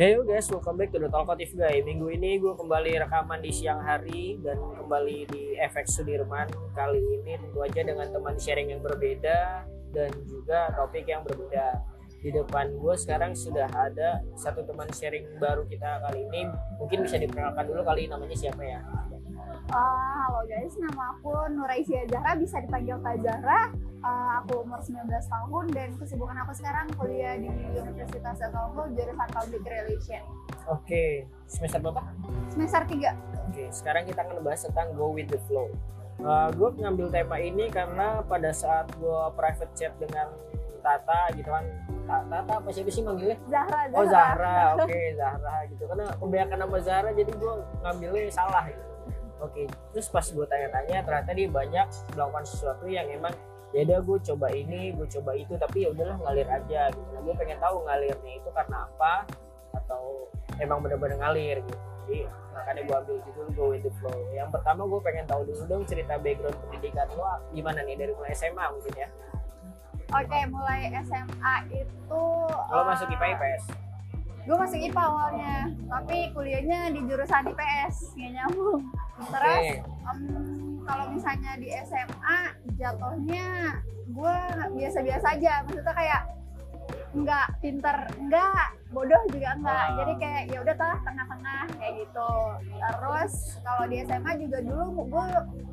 Hey guys, welcome back to The Talkative Guy. Minggu ini gue kembali rekaman di siang hari dan kembali di FX Sudirman. Kali ini tentu aja dengan teman sharing yang berbeda dan juga topik yang berbeda. Di depan gue sekarang sudah ada satu teman sharing baru kita kali ini. Mungkin bisa diperkenalkan dulu kali namanya siapa ya? Uh, halo guys, nama aku Nuraisya Zahra, bisa dipanggil Kak Zahra. Uh, aku umur 19 tahun dan kesibukan aku sekarang kuliah di Universitas Telkom jurusan Public Relation. Oke, semester berapa? Semester 3. Oke, sekarang kita akan membahas tentang go with the flow. Uh, gue ngambil tema ini karena pada saat gue private chat dengan Tata gitu kan Tata apa siapa sih manggilnya? Zahra, Zahra. Oh Zahra, oke okay, Zahra gitu. Karena kebanyakan nama Zahra jadi gue ngambilnya salah gitu. Oke, terus pas gue tanya-tanya ternyata dia banyak melakukan sesuatu yang emang ya udah gue coba ini, gue coba itu, tapi ya udahlah ngalir aja gitu. Nah, gue pengen tahu ngalirnya itu karena apa atau emang bener-bener ngalir gitu. Jadi makanya gue ambil judul Go with the Flow. Yang pertama gue pengen tahu dulu dong cerita background pendidikan lo gimana nih dari mulai SMA mungkin ya. Oke, mulai SMA itu Kalau uh, masuk IPA IPS? Gue masuk IPA awalnya, tapi kuliahnya di jurusan IPS, nggak nyambung. Terus okay. um, kalau misalnya di SMA jatuhnya gue biasa-biasa aja, maksudnya kayak nggak pinter, nggak bodoh juga enggak. Oh. Jadi kayak ya udah tuh tengah-tengah kayak gitu. Terus kalau di SMA juga dulu gue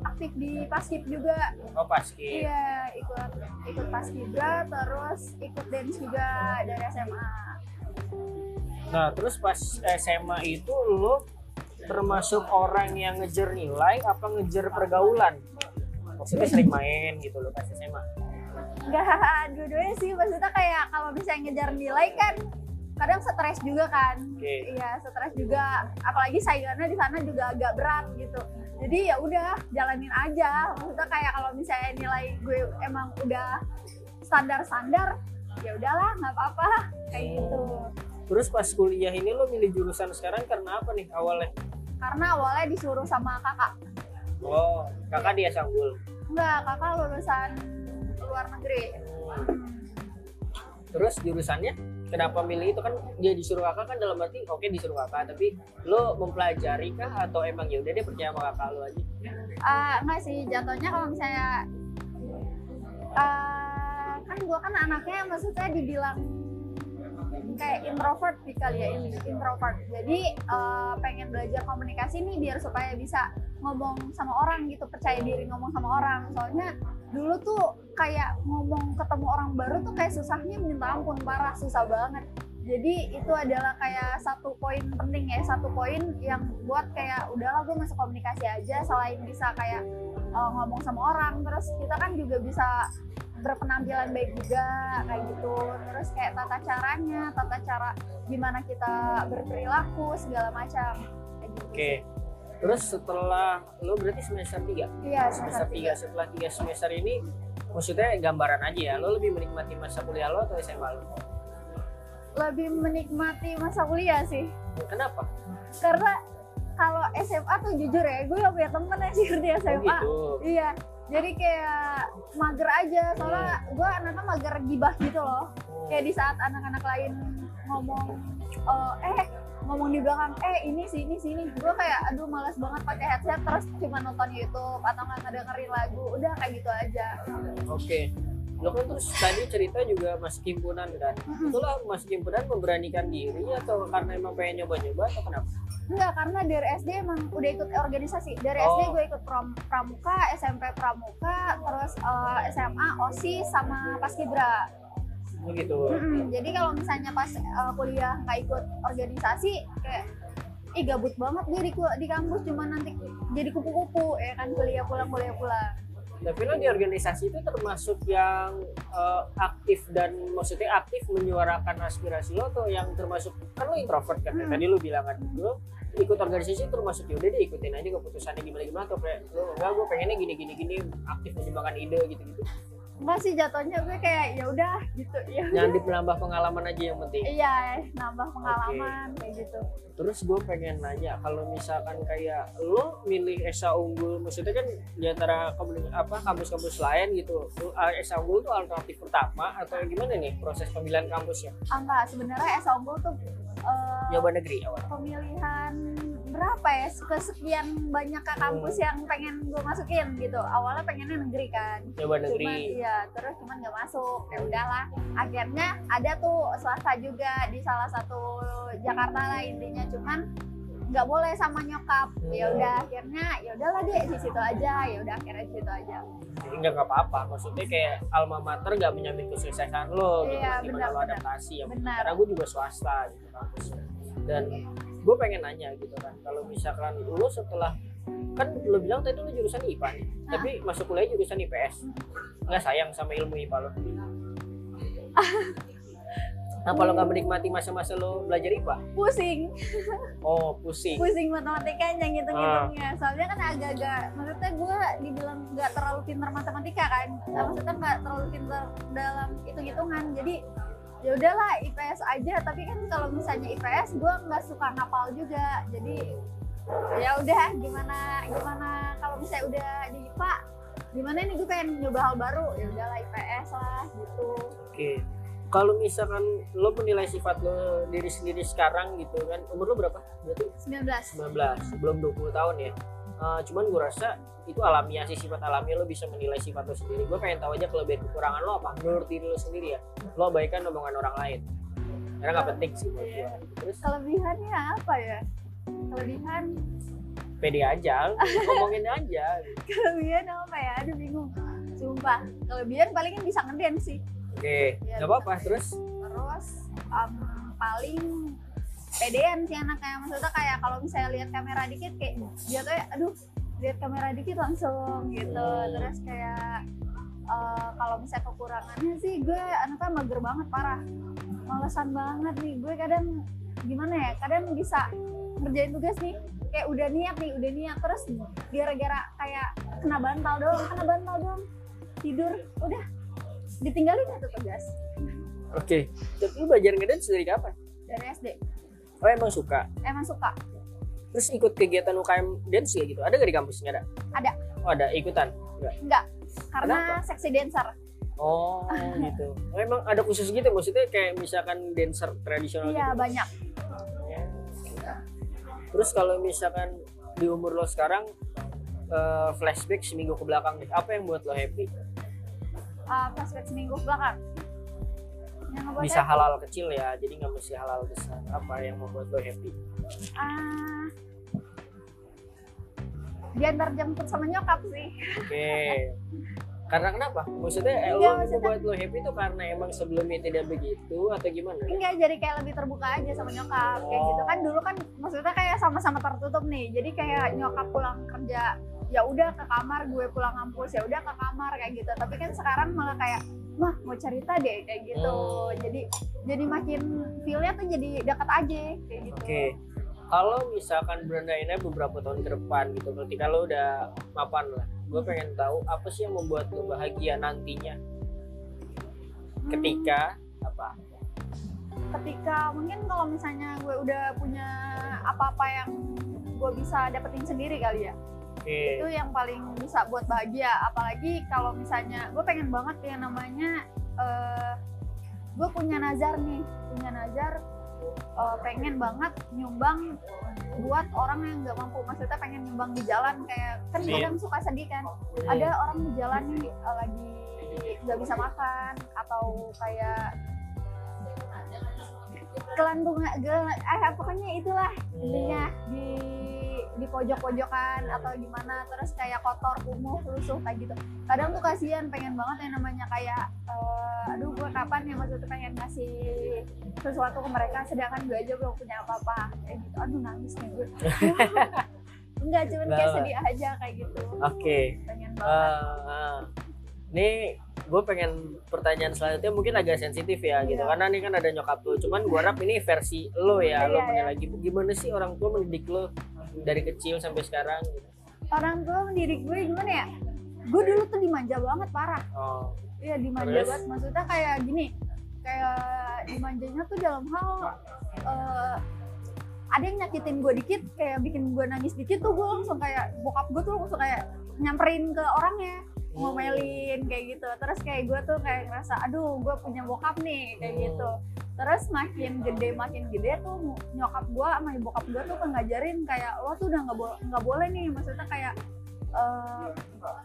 aktif di paskib juga. Oh paskib. Iya ikut ikut paskibra, terus ikut dance juga dari SMA. Nah terus pas SMA itu lo termasuk orang yang ngejar nilai apa ngejar pergaulan? Maksudnya sering main gitu loh pas SMA? Enggak, dua-duanya sih. Maksudnya kayak kalau misalnya ngejar nilai kan kadang stres juga kan. Okay. iya stres juga. Apalagi saingannya di sana juga agak berat gitu. Jadi ya udah jalanin aja. Maksudnya kayak kalau misalnya nilai gue emang udah standar standar ya udahlah nggak apa-apa. Kayak gitu terus pas kuliah ini lo milih jurusan sekarang karena apa nih awalnya? Karena awalnya disuruh sama kakak. Oh kakak dia sanggul? Enggak kakak lulusan luar negeri. Hmm. terus jurusannya? Kenapa milih itu? Kan dia disuruh kakak kan dalam arti oke okay, disuruh kakak. Tapi lo mempelajari kah? Atau emang ya udah dia percaya sama kakak lo aja? Uh, enggak sih. Jatuhnya kalau misalnya uh, kan gue kan anaknya maksudnya dibilang kayak introvert sih kali ya ini introvert. Jadi uh, pengen belajar komunikasi nih biar supaya bisa ngomong sama orang gitu percaya diri ngomong sama orang. Soalnya dulu tuh kayak ngomong ketemu orang baru tuh kayak susahnya minta ampun parah susah banget. Jadi itu adalah kayak satu poin penting ya satu poin yang buat kayak udahlah gue masuk komunikasi aja selain bisa kayak uh, ngomong sama orang. Terus kita kan juga bisa berpenampilan baik juga kayak gitu terus kayak tata caranya tata cara gimana kita berperilaku segala macam gitu. oke okay. terus setelah lo berarti semester 3? iya semester, semester 3 setelah 3 semester ini maksudnya gambaran aja ya lo lebih menikmati masa kuliah lo atau SMA lo? lebih menikmati masa kuliah sih kenapa? karena kalau SMA tuh jujur ya gue gak punya temen yang sih di SMA oh gitu. iya jadi kayak mager aja soalnya gue anaknya mager gibah gitu loh. Kayak di saat anak-anak lain ngomong uh, eh ngomong di belakang eh ini sih ini sih ini. Gue kayak aduh malas banget pakai headset terus cuma nonton YouTube atau nggak ngedengerin lagu. Udah kayak gitu aja. Oke. okay. Lo kan terus tadi cerita juga masuk himpunan kan itulah masuk himpunan memberanikan diri atau karena emang pengen nyoba-nyoba atau kenapa Enggak, karena dari SD emang udah ikut organisasi. Dari oh. SD gue ikut pram, pramuka, SMP pramuka, terus uh, eh, SMA OSIS sama paskibra. Begitu. Mm-hmm. Jadi kalau misalnya pas uh, kuliah nggak ikut organisasi, kayak ih gabut banget gue di, di kampus cuma nanti jadi kupu-kupu ya kan kuliah pulang kuliah pulang tapi lo di organisasi itu termasuk yang uh, aktif dan maksudnya aktif menyuarakan aspirasi lo atau yang termasuk kan lo introvert kan hmm. tadi lo bilang kan lo ikut organisasi termasuk ya udah deh ikutin aja keputusannya gimana gimana atau kayak lo enggak gue pengennya gini gini gini aktif menyumbangkan ide gitu gitu masih jatuhnya gue kayak ya udah gitu. Ya nyandip nambah pengalaman aja yang penting. Iya nambah pengalaman okay. kayak gitu. Terus gue pengen nanya kalau misalkan kayak lo milih esa unggul maksudnya kan di antara apa kampus-kampus lain gitu esa unggul tuh alternatif pertama atau gimana nih proses pemilihan kampusnya? Ah, enggak sebenarnya esa unggul tuh eh, nyoba negeri awal pemilihan berapa ya? Kesekian banyak ke kampus yang pengen gue masukin gitu. Awalnya pengennya negeri kan. Cuman negeri. iya terus cuman nggak masuk. Ya udahlah. Akhirnya ada tuh swasta juga di salah satu Jakarta lah intinya. Cuman nggak boleh sama nyokap. Ya udah akhirnya ya udahlah deh di situ aja. Ya udah akhirnya di situ aja. Enggak nggak apa-apa. Maksudnya kayak alma mater nggak menjamin kesuksesan lo gitu. Iya, gimana benar, lo benar. adaptasi ya. Benar. karena gue juga swasta gitu kampusnya dan gue pengen nanya gitu kan kalau misalkan lo setelah kan lo bilang tadi lo jurusan IPA nih Ah. tapi masuk kuliah jurusan IPS nggak sayang sama ilmu IPA lo Kenapa lo nggak menikmati masa-masa lo belajar IPA? pusing. Oh pusing. pusing matematikanya ngitung-ngitungnya. Soalnya kan agak-agak maksudnya gue dibilang nggak terlalu pintar matematika kan. Maksudnya nggak terlalu pintar dalam hitung-hitungan. Jadi ya udahlah IPS aja. Tapi kan kalau misalnya IPS gue nggak suka ngapal juga. Jadi ya udah gimana gimana? Kalau misalnya udah di IPA gimana nih? Gue pengen nyoba hal baru. Ya udahlah IPS lah gitu. Oke. Kalau misalkan lo menilai sifat lo diri sendiri sekarang gitu kan, umur lo berapa? Berarti 19 19, belum 20 tahun ya. Eh, cuman gue rasa itu alamiah sih sifat alamiah lo bisa menilai sifat lo sendiri. Gue pengen tahu aja kelebihan kekurangan lo apa menurut diri lo sendiri ya. Lo abaikan omongan orang lain. Karena nggak penting sih buat gue. Terus kelebihannya apa ya kelebihan pede aja, ngomongin aja. kelebihan apa ya aduh bingung sumpah kelebihan paling kan bisa ngeden sih Oke, Iya, nggak apa-apa. Terus terus em, paling pedean sih anaknya maksudnya kayak kalau misalnya lihat kamera dikit kayak dia tuh aduh lihat kamera dikit langsung gitu. Terus kayak eh, kalau misalnya kekurangannya sih gue anaknya mager banget parah. Malesan banget nih. Gue kadang gimana ya kadang bisa ngerjain tugas nih kayak udah niat nih udah niat. Terus gara-gara kayak kena bantal doang kena bantal doang. Tidur udah ditinggalin itu tugas. Oke. Tapi lo belajar ngedance dari kapan? dari SD Oh emang suka. emang suka Terus ikut kegiatan UKM dance ya gitu? Ada nggak di kampus? Nggak ada? Ada. Oh ada, ikutan? Nggak? enggak karena seksi dancer Oh gitu. Oh, emang ada khusus gitu? Maksudnya kayak misalkan dancer tradisional iya gitu? banyak Terus kalau misalkan di umur lo sekarang eh, flashback seminggu ke belakang nih, apa yang buat lo happy? uh, flashback seminggu belakang yang ngebuat Bisa happy, halal kecil ya, jadi nggak mesti halal besar. Apa yang membuat lo happy? ah, diantar jemput sama nyokap sih Oke. Karena kenapa? Maksudnya eh, Iya, lo maksudnya- membuat lo happy itu karena emang sebelumnya tidak begitu atau gimana? enggak jadi kayak lebih terbuka aja sama nyokap kayak gitu kan dulu kan maksudnya kayak sama-sama tertutup nih jadi kayak nyokap pulang kerja ya udah ke kamar gue pulang kampus ya udah ke kamar kayak gitu tapi kan sekarang malah kayak mah mau cerita deh kayak gitu Hmm. jadi jadi makin feelnya tuh jadi dekat aja kayak gitu Oke. Kalau misalkan berandainnya beberapa tahun ke depan gitu, ketika lo udah mapan lah, gue pengen tahu apa sih yang membuat lo bahagia nantinya Hmm. ketika apa? ketika mungkin kalau misalnya gue udah punya apa-apa yang gue bisa dapetin sendiri kali ya Oke. itu yang paling bisa buat bahagia apalagi kalau misalnya gue pengen banget yang namanya eh, gue punya nazar nih punya nazar eh, pengen banget nyumbang buat orang yang nggak mampu maksudnya pengen nyumbang di jalan kayak kan Iya. kadang suka sedih kan Hmm. ada orang di jalan nih eh, lagi nggak bisa makan atau kayak kelandungan gel- eh pokoknya itulah intinya di di pojok-pojokan atau gimana terus kayak kotor kumuh lusuh kayak gitu. Kadang tuh kasihan pengen banget yang namanya kayak eh, aduh gue kapan ya maksudnya pengen ngasih sesuatu ke mereka sedangkan gue aja belum punya apa-apa kayak gitu. Aduh nangis nih gue. Enggak cuman kayak sedih aja kayak gitu. Oke. pengen banget. Eh, nih gue pengen pertanyaan selanjutnya mungkin agak sensitif ya gitu. Iya. karena nih kan ada nyokap lo. Cuman gue harap ini versi lo ya. Lo Iya, punya iya. lagi. Gimana sih orang tua mendidik lo dari kecil sampai sekarang gitu. orang tua mendidik gue gimana ya? Gue dulu tuh dimanja banget parah. Oh. Iya dimanja Terus? banget. Maksudnya kayak gini kayak dimanjanya tuh dalam hal eh, ada yang nyakitin gue dikit kayak bikin gue nangis dikit tuh gue langsung kayak bokap gue tuh langsung kayak nyamperin ke orangnya ngomelin kayak gitu. Terus kayak gue tuh kayak ngerasa aduh gue punya bokap nih kayak Hmm. gitu terus makin gede makin gede tuh nyokap gua sama bokap gua tuh kan ngajarin kayak lo tuh udah nggak boleh nggak boleh nih. Maksudnya kayak eh,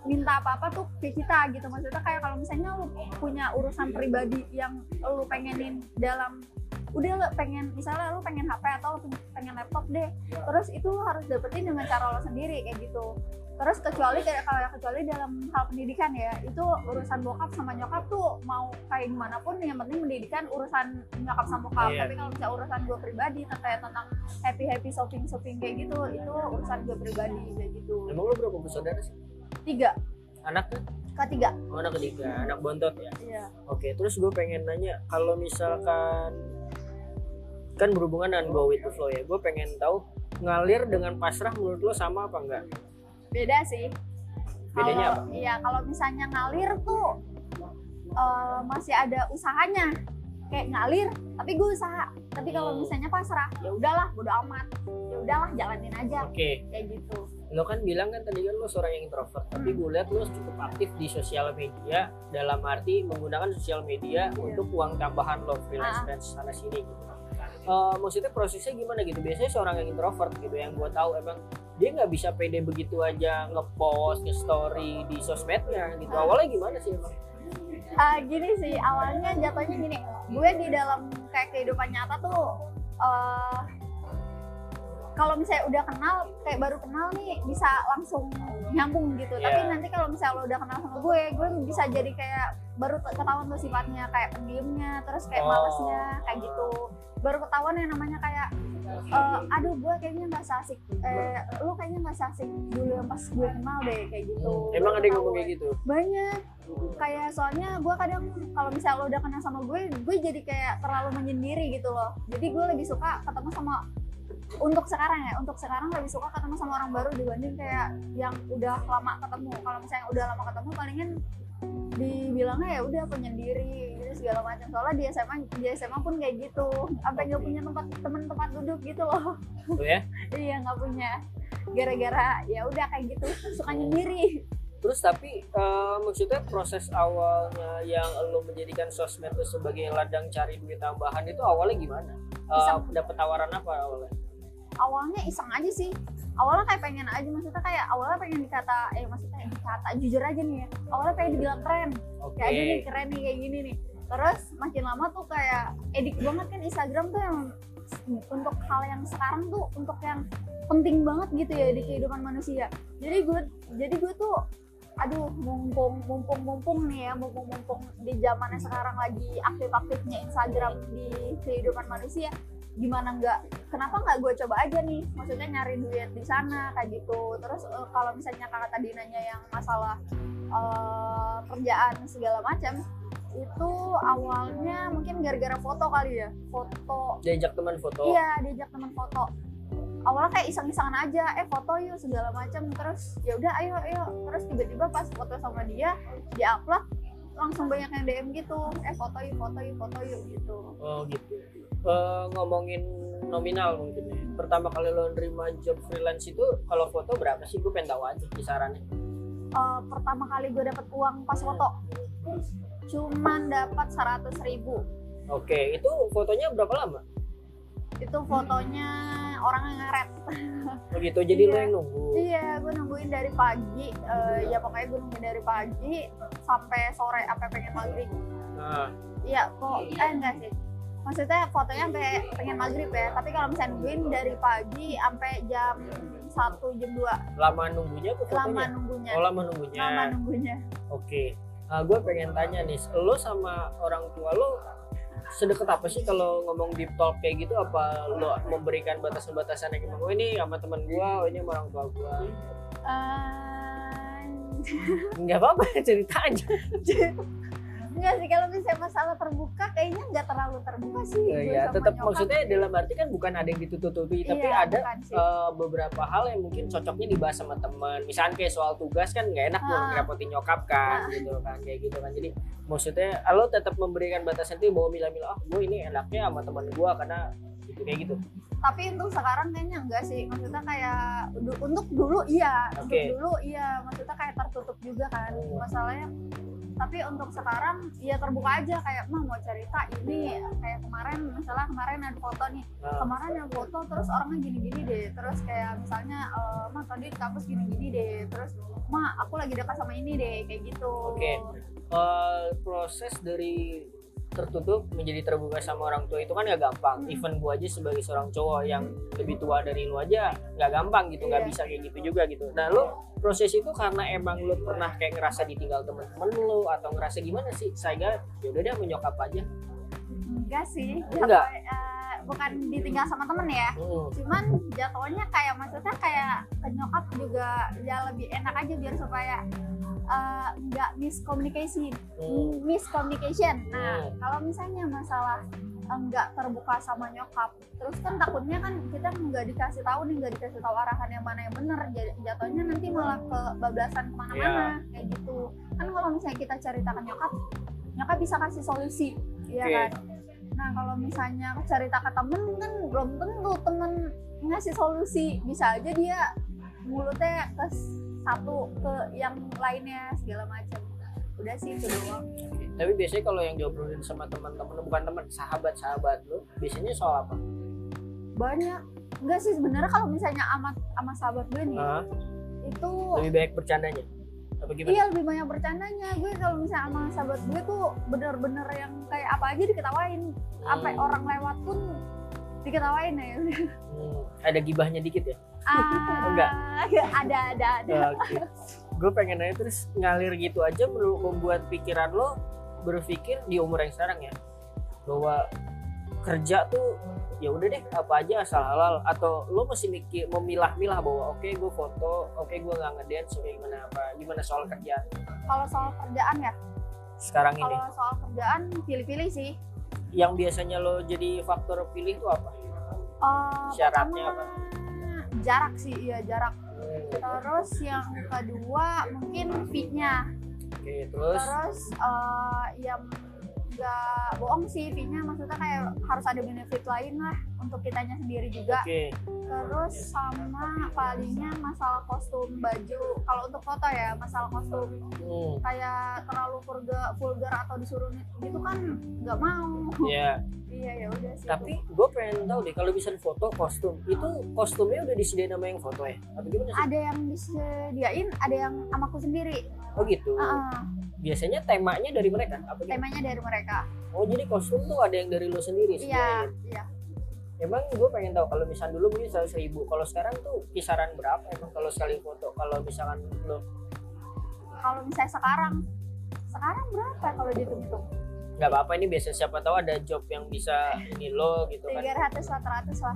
minta apa-apa tuh ke kita gitu. Maksudnya kayak kalau misalnya lu punya urusan pribadi yang lu pengenin dalam udah lo pengen misalnya lu pengen HP atau lu pengen laptop deh. Terus itu lu harus dapetin dengan cara lo sendiri kayak gitu terus kecuali kayak kalau kecuali dalam hal pendidikan ya itu urusan bokap sama nyokap tuh mau kayak gimana pun yang penting pendidikan urusan nyokap sama bokap. Iya. tapi kalau misalnya urusan gue pribadi terkait tentang happy happy shopping shopping kayak gitu itu urusan gue pribadi kayak gitu. Emang lu berapa bersaudara sih? Tiga. Anak kan ketiga oh, anak ketiga anak bontot ya? Iya. Oke terus gue pengen nanya kalau misalkan kan berhubungan dengan go with the flow ya gue pengen tahu ngalir dengan pasrah menurut lo sama apa enggak beda sih. Bedanya Kalau- iya kalau misalnya ngalir tuh eh, masih ada usahanya. Kayak ngalir tapi gue usaha. Tapi kalau misalnya pasrah ya udahlah bodo amat. Ya udahlah jalanin aja. Oke. Kayak gitu. Lo kan bilang kan tadi kan lo seorang yang introvert tapi gue lihat lo cukup aktif di sosial media dalam arti menggunakan sosial media Iya. untuk uang tambahan lo freelance Ah. dan sana sini gitu. Eh, maksudnya prosesnya gimana gitu? Biasanya seorang yang introvert gitu yang gue tahu emang dia nggak bisa pede begitu aja ngepost nge-story di sosmednya gitu. Ah. awalnya gimana sih emang? Eh, gini sih awalnya jatuhnya gini. Gue di dalam kayak kehidupan nyata tuh eh, kalau misalnya udah kenal kayak baru kenal nih bisa langsung nyambung gitu. Tapi Iya. nanti kalau misalnya lo udah kenal sama gue gue bisa jadi kayak baru ketahuan tuh sifatnya kayak pendiemnya terus kayak Oh. malesnya kayak gitu. Baru ketahuan yang namanya kayak eh, aduh gue kayaknya nggak asik eh lu kayaknya nggak asik dulu yang pas gue kenal deh kayak gitu. Emang Baru ada yang ngomong kayak gitu? Banyak. Kayak soalnya gue kadang kalau misalnya lo udah kenal sama gue gue jadi kayak terlalu menyendiri gitu loh. Jadi gue lebih suka ketemu sama untuk sekarang ya untuk sekarang lebih suka ketemu sama orang baru dibanding kayak yang udah lama ketemu. Kalau misalnya udah lama ketemu palingan dibilangnya ya udah penyendiri gitu segala macam. Soalnya di SMA di SMA pun kayak gitu. Sampai nggak punya tempat teman tempat duduk gitu loh. Tuh ya? Iya nggak punya. Gara-gara ya udah kayak gitu suka nyendiri. Terus tapi eh, maksudnya proses awalnya yang lo menjadikan sosmed itu sebagai ladang cari duit tambahan itu awalnya gimana? Eh, Iseng. Dapat tawaran apa awalnya? Awalnya iseng aja sih. Awalnya kayak pengen aja maksudnya kayak awalnya pengen dikata eh maksudnya dikata jujur aja nih ya awalnya pengen dibilang keren. Oke. kayak gini keren nih kayak gini nih. Terus makin lama tuh kayak edik banget kan Instagram tuh yang untuk hal yang sekarang tuh untuk yang penting banget gitu ya di kehidupan manusia. Jadi gue jadi gue tuh aduh mumpung mumpung mumpung nih ya mumpung mumpung di zamannya sekarang lagi aktif aktifnya Instagram di kehidupan manusia gimana nggak kenapa nggak gue coba aja nih? Maksudnya nyari duit di sana kayak gitu. Terus eh, kalau misalnya kakak tadi nanya yang masalah eh, kerjaan segala macam itu awalnya mungkin gara-gara foto kali ya foto. Diajak teman foto. iya diajak teman foto. Awalnya kayak iseng-isengan aja eh foto yuk segala macam. Terus ya udah ayo ayo. Terus tiba-tiba pas foto sama dia diupload langsung banyak yang DM gitu. Eh foto yuk foto yuk foto yuk gitu. Oh gitu. Eh, ngomongin nominal mungkin ya. Pertama kali lo nerima job freelance itu kalau foto berapa sih? Gue pengen tahu aja kisarannya. Eh, pertama kali gue dapet uang pas foto cuman dapat 100.000 ribu Oke, itu fotonya berapa lama? itu fotonya orang yang ngaret Begitu, jadi lo Iya. yang nunggu. iya gue nungguin dari pagi eh, ya pokoknya gue nungguin dari pagi sampai sore apa pengen maghrib Nah, iya kok eh enggak sih maksudnya fotonya sampai pengen maghrib ya tapi kalau misalnya nungguin dari pagi sampai jam satu jam 2 lama nunggunya apa fotonya? lama nunggunya Oh, lama nunggunya. lama nunggunya Oke, gue pengen tanya nih, lo sama orang tua lo sedekat apa sih kalau ngomong deep talk kayak gitu? Apa lo memberikan batasan-batasan yang oh ini sama teman gue, oh ini sama orang tua gue? Eh, Nggak apa-apa, cerita aja. enggak sih kalau misalnya masalah terbuka kayaknya nggak terlalu terbuka sih Iya, sama tetap nyokap. maksudnya dalam arti kan bukan ada yang ditutupi, tapi Iya, ada bukan sih. eh, beberapa hal yang mungkin cocoknya dibahas sama teman. Misalnya kayak soal tugas kan nggak enak tuh Ah. ngerepotin nyokap kan, gitu kan, kayak gitu kan. Jadi maksudnya lo tetap memberikan batasan itu bahwa milah-milah, ah gue ini enaknya sama teman gue karena gitu kayak gitu. tapi untuk sekarang kayaknya enggak sih maksudnya kayak untuk dulu iya Oke. untuk dulu iya maksudnya kayak tertutup juga kan masalahnya tapi untuk sekarang ya terbuka aja kayak mah mau cerita ini kayak kemarin misalnya kemarin ada foto nih. Nah, kemarin ada foto terus orangnya gini-gini deh. Terus kayak misalnya eh, mah tadi di kampus gini-gini deh. Terus mah aku lagi dekat sama ini deh. Kayak gitu. Oke. eh, proses dari tertutup menjadi terbuka sama orang tua itu kan gak gampang. Hmm. Even gua aja sebagai seorang cowok yang lebih tua dari lu aja nggak gampang gitu, nggak Iya. bisa kayak gitu juga gitu. Nah lu proses itu karena emang lu pernah kayak ngerasa ditinggal temen-temen lu atau ngerasa gimana sih? Saya yaudah deh menyokap aja. enggak sih Enggak. eh, bukan ditinggal sama temen ya Hmm. cuman jatuhnya kayak maksudnya kayak ke nyokap juga ya lebih enak aja biar supaya eh, nggak miscommunication Hmm. miscommunication nah Hmm. kalau misalnya masalah eh, nggak terbuka sama nyokap terus kan takutnya kan kita nggak dikasih tahu nih nggak dikasih tahu arahan yang mana yang Jadi jatuhnya nanti malah kebablasan ke mana-mana kayak gitu kan kalau misalnya kita cerita ke nyokap nyokap bisa kasih solusi ya Oke. kan nah kalau misalnya cerita ke temen kan belum tentu temen ngasih solusi bisa aja dia mulutnya ke satu ke yang lainnya segala macam udah sih itu doang Tapi biasanya kalau yang diobrolin sama teman-teman bukan teman, sahabat-sahabat lu, biasanya soal apa? banyak enggak sih sebenarnya kalau misalnya amat sama sahabat gue nih Hah? itu lebih banyak bercandanya? Apa iya lebih banyak bercandanya gue kalau misalnya sama sahabat gue tuh bener-bener yang kayak apa aja diketawain sampai Hmm. orang lewat pun diketawain ya Hmm. Ada gibahnya dikit ya? ah, Enggak. ada ada ada Oke. Gue pengen nanya terus ngalir gitu aja membuat pikiran lo berpikir di umur yang sekarang ya bahwa kerja tuh ya udah deh apa aja asal halal. Atau lo masih mikir memilah-milah bahwa oke gue foto oke gue nggak ngedance oke gimana apa gimana soal kerjaan? Kalau soal kerjaan ya? Sekarang ini. Kalau soal kerjaan pilih-pilih sih. Yang biasanya lo jadi faktor pilih itu apa? Eh, Syaratnya pertama, jarak sih iya jarak. Hmm, terus yang kedua mungkin fee-nya. Oke terus? Terus eh, yang nggak bohong sih fee-nya. Maksudnya kayak harus ada benefit lain lah untuk kitanya sendiri juga. Oke. Terus sama palingnya masalah kostum baju. Kalau untuk foto ya masalah kostum. Hmm, kayak terlalu vulgar, vulgar atau disuruh gitu kan nggak mau. Ya iya ya udah sih. Tapi gue pengen tahu deh kalau bisa foto kostum itu kostumnya udah disediain sama yang foto ya? Atau gimana sih? Ada yang disediain ada yang amaku sendiri oh gitu. Ah, biasanya temanya dari mereka apa temanya dari mereka. Oh jadi kostum tuh ada yang dari lo sendiri iya iya. Emang gue pengen tahu kalau misalnya dulu mungkin seratus ribu kalau sekarang tuh kisaran berapa? Emang kalau sekali foto kalau misalkan lo kalau misalnya sekarang sekarang berapa kalau dihitung-hitung? Nggak apa-apa ini biasa siapa tahu ada job yang bisa ini lo gitu kan. Tiga ratus lah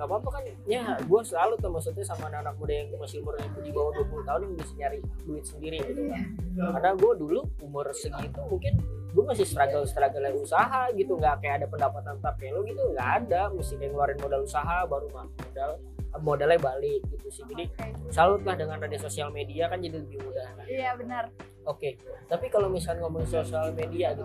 nggak apa-apa kan. Ya gue selalu tuh maksudnya sama anak-anak muda yang masih umurnya di bawah 20 tahun yang bisa nyari duit sendiri gitu kan. Karena gue dulu umur segitu mungkin gue masih struggle struggle usaha gitu nggak kayak ada pendapatan tetap kayak lo gitu nggak ada. Mesti kayak ngeluarin modal usaha baru mah modal modalnya balik gitu sih. Jadi salut lah dengan ada sosial media kan jadi lebih mudah iya benar. Oke tapi kalau misalnya ngomong sosial media gitu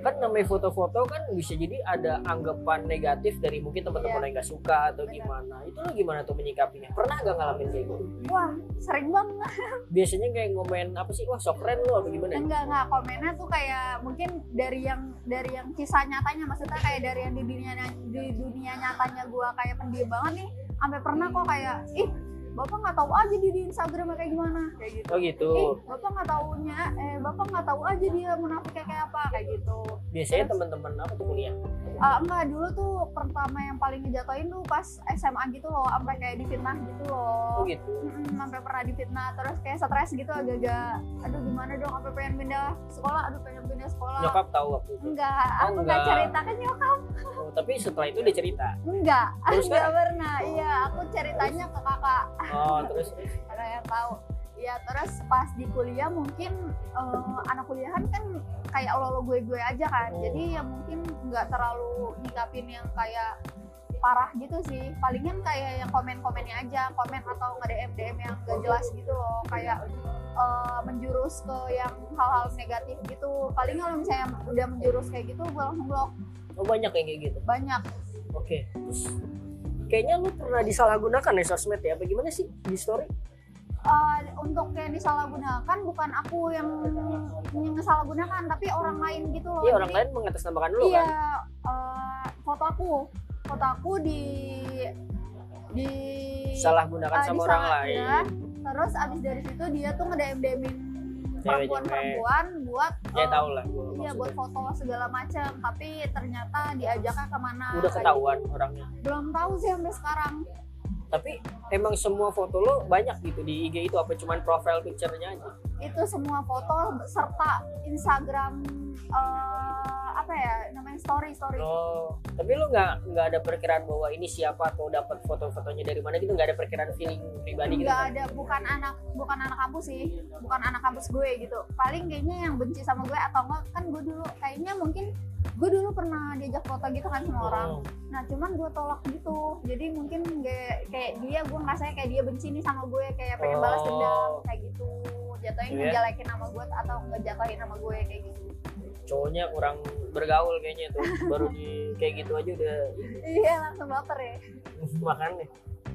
kan namanya foto-foto kan bisa jadi ada anggapan negatif dari mungkin teman-teman Iya. yang nggak suka atau Benar. gimana. Itu lo gimana tuh menyikapinya? Pernah gak ngalamin kayak gitu? Wah sering banget. Biasanya kayak ngomen apa sih? Wah sok keren lo apa gimana? Enggak enggak. Komennya tuh kayak mungkin dari yang dari yang kisah nyatanya. Maksudnya kayak dari yang di dunia di dunia nyatanya gua kayak pendiam banget nih. Sampai pernah kok kayak ih bapak nggak tahu aja di, di Instagram kayak gimana. Kayak gitu. Oh gitu. Ih bapak nggak taunya eh bapak nggak tahu aja dia munafiknya kayak apa kayak gitu. Biasanya teman-teman apa tuh kuliah Ah, enggak dulu tuh pertama yang paling ngejatoin tuh pas SMA gitu loh sampai kayak difitnah gitu loh. Oh gitu? Mm-mm, sampai pernah difitnah terus kayak stres gitu agak-agak aduh gimana dong sampai pengen pindah sekolah? Aduh pengen pindah sekolah. Nyokap tahu waktu itu? Enggak Oh, aku enggak enggak. cerita ke nyokap. Oh, tapi setelah itu dia cerita? Enggak Terus enggak sekarang? pernah. Iya aku ceritanya ke kakak oh terus? Ada yang tahu. Ya terus pas di kuliah mungkin eh, anak kuliahan kan kayak lo lo gue gue aja kan. Hmm. jadi ya mungkin nggak terlalu nyikapin yang kayak parah gitu sih. Palingan kayak yang komen-komennya aja komen atau nge DM DM yang gak jelas gitu loh. Kayak eh, menjurus ke yang hal-hal negatif gitu. Paling kalau misalnya udah menjurus kayak gitu gue langsung blok. Oh banyak yang kayak gitu? Banyak. Oke terus kayaknya lu pernah disalahgunakan ya sosmed ya apa gimana sih di story eh, untuk yang disalahgunakan bukan aku yang yang disalahgunakan tapi orang lain gitu loh Iya orang Jadi, lain mengatasnamakan lu iya kan. eh, foto aku foto aku di di Salah gunakan eh, sama orang lain. terus abis dari situ dia tuh ngedem demin. Perempuan-perempuan buat Ya eh, tau lah gua iya buat foto segala macam tapi ternyata diajaknya ke mana Udah ketahuan gitu. orangnya. belum tahu sih sampai sekarang Tapi emang semua foto lo banyak gitu di IG itu apa cuman profile picture-nya aja? itu semua foto serta Instagram eh, apa ya namanya story story Oh, tapi lu nggak nggak ada perkiraan bahwa ini siapa atau dapat foto-fotonya dari mana gitu nggak ada perkiraan feeling pribadi gitu? nggak kan? ada bukan anak bukan anak kampus sih bukan anak kampus gue gitu paling kayaknya yang benci sama gue atau enggak kan gue dulu kayaknya mungkin gue dulu pernah diajak foto gitu kan sama orang Oh, nah cuman gue tolak gitu jadi mungkin gak, kayak dia gue ngerasanya kayak dia benci nih sama gue kayak pengen balas Oh. dendam kayak gitu jatuhnya Iya. ngejelekin nama gue atau ngejatuhin nama gue kayak gitu cowoknya kurang bergaul kayaknya tuh. Baru di kayak gitu aja udah iya langsung baper ya. Makanya.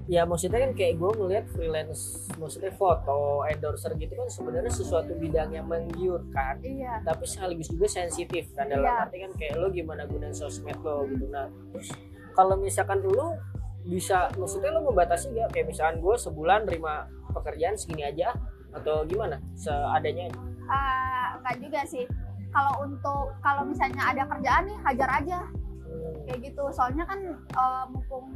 Ya maksudnya kan kayak gue ngeliat freelance maksudnya foto endorser gitu kan sebenarnya sesuatu bidang yang menggiurkan iya. Tapi sekaligus juga sensitif kan dalam Iya. arti kan kayak lo gimana gunain sosmed lo gitu. Nah terus kalau misalkan lo bisa maksudnya lo membatasi gak kayak misalkan gue sebulan terima pekerjaan segini aja atau gimana? Seadanya aja? Ah, enggak juga sih kalau untuk kalau misalnya ada kerjaan nih hajar aja. Kayak gitu. Soalnya kan eh, mumpung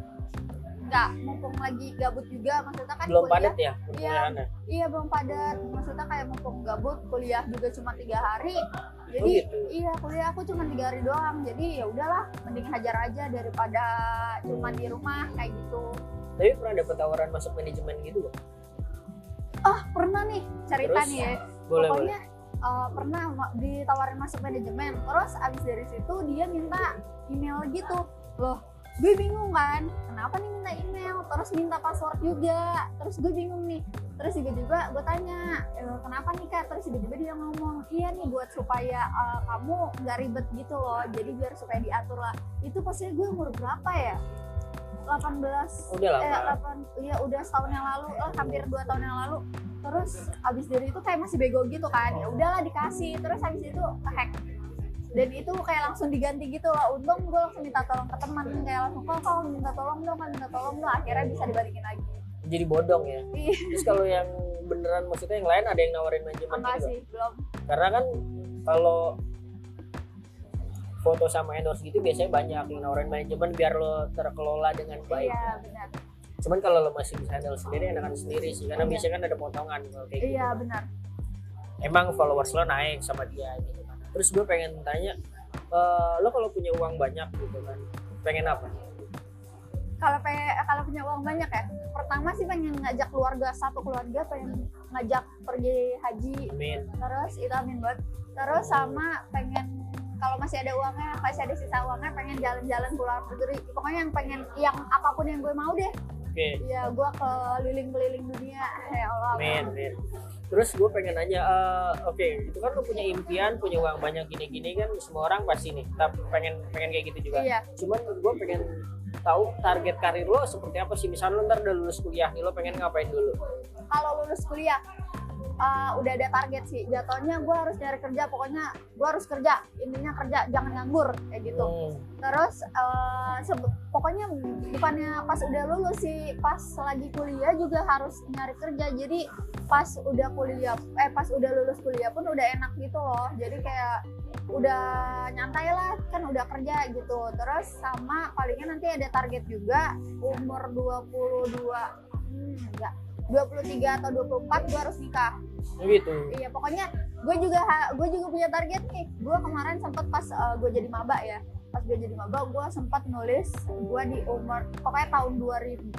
nggak mumpung lagi gabut juga maksudnya kan belum kuliah. padat ya perkuliahannya? iya belum padat. Maksudnya kayak mumpung gabut kuliah juga cuma tiga hari. Jadi Oh, gitu. iya kuliah aku cuma tiga hari doang. Jadi ya udahlah mending hajar aja daripada cuma di rumah kayak gitu. Tapi pernah dapet tawaran masuk manajemen gitu gak? ah pernah nih cerita Terus? nih ya. Boleh boleh eh, pernah ditawarin masuk manajemen. Terus abis dari situ dia minta email gitu. Loh gue bingung kan kenapa nih minta email? Terus minta password juga. Terus gue bingung nih. Terus tiba-tiba gue tanya "E, kenapa nih kak? Terus tiba-tiba dia ngomong iya nih buat supaya eh, kamu nggak ribet gitu loh. Jadi biar supaya diatur lah. Itu pasti gue umur berapa ya 18 udah eh, lama 8 iya udah setahun yang lalu eh, hampir dua tahun yang lalu. Terus abis dari itu kayak masih bego gitu kan. Ya udahlah dikasih. Terus habis itu hack dan itu kayak langsung diganti gitu loh untung gue langsung minta tolong ke teman. Kayak langsung kok kok minta tolong dong kan minta tolong dong? Akhirnya bisa dibalikin lagi. Jadi bodong ya? Iya. terus kalau yang beneran maksudnya yang lain ada yang nawarin manajemen gitu sih belum. Karena kan kalau foto sama endorse gitu biasanya banyak yang nawarin manajemen biar lo terkelola dengan baik. Iya benar. Cuman kalau lo masih bisa handle sendiri enakan sendiri sih. Karena Iya. biasanya kan ada potongan kalau kayak gitu. Iya benar. Emang followers lo naik sama dia gitu kan. Terus gue pengen tanya eh, lo kalau punya uang banyak gitu kan pengen apa? Kalau pe- kalau punya uang banyak ya pertama sih pengen ngajak keluarga satu keluarga pengen ngajak pergi haji. Amin. Terus itu amin banget. Terus sama pengen kalau masih ada uangnya masih ada sisa uangnya pengen jalan-jalan ke luar negeri. Pokoknya yang pengen yang apa pun yang gue mau deh. Oke. Ya gue keliling-keliling dunia. Ya Allah. Amin amin. Terus gue pengen nanya eh, oke itu kan lo punya impian punya uang banyak gini-gini kan semua orang pasti nih tapi pengen pengen kayak gitu juga. Iya. Cuman gue pengen tahu target karir lo seperti apa sih. Misalnya lo ntar udah lulus kuliah nih lo pengen ngapain dulu? Kalau lulus kuliah eh, udah ada target sih. Jatuhnya gue harus nyari kerja pokoknya gue harus kerja. Intinya kerja jangan nganggur kayak gitu. Hmm, terus sebe- pokoknya bukannya pas udah lulus sih pas lagi kuliah juga harus nyari kerja. Jadi pas udah kuliah eh pas udah lulus kuliah pun udah enak gitu loh. Jadi kayak udah nyantai lah kan udah kerja gitu. Terus sama palingnya nanti ada target juga umur 22 hmm, enggak 23 atau 24 gue harus nikah gitu Iya pokoknya gue juga gue juga punya target nih. Gue kemarin sempat pas uh, gue jadi maba ya. Pas gue jadi maba gue sempat nulis gue di umur pokoknya tahun 2021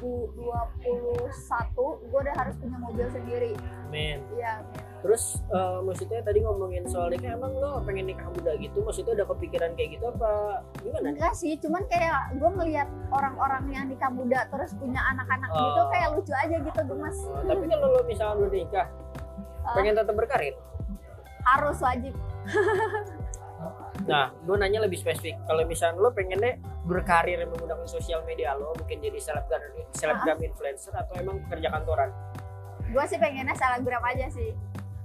gue udah harus punya mobil sendiri. amin Iya. amin. terus eh, maksudnya tadi ngomongin soal nikah emang lo pengen nikah muda gitu maksudnya udah kepikiran kayak gitu apa gimana Enggak sih, cuman kayak gue ngelihat orang-orang yang nikah muda terus punya anak-anak Oh. gitu kayak lucu aja gitu gemes. Eh, tapi kalau lo misalnya udah nikah Eh, pengen tetap berkarir harus wajib. nah gue nanya lebih spesifik. Kalau misalnya lo pengen deh berkarir menggunakan sosial media lo mungkin jadi selebgram selebgram influencer atau emang pekerja kantoran? Gue sih pengennya selebgram aja sih.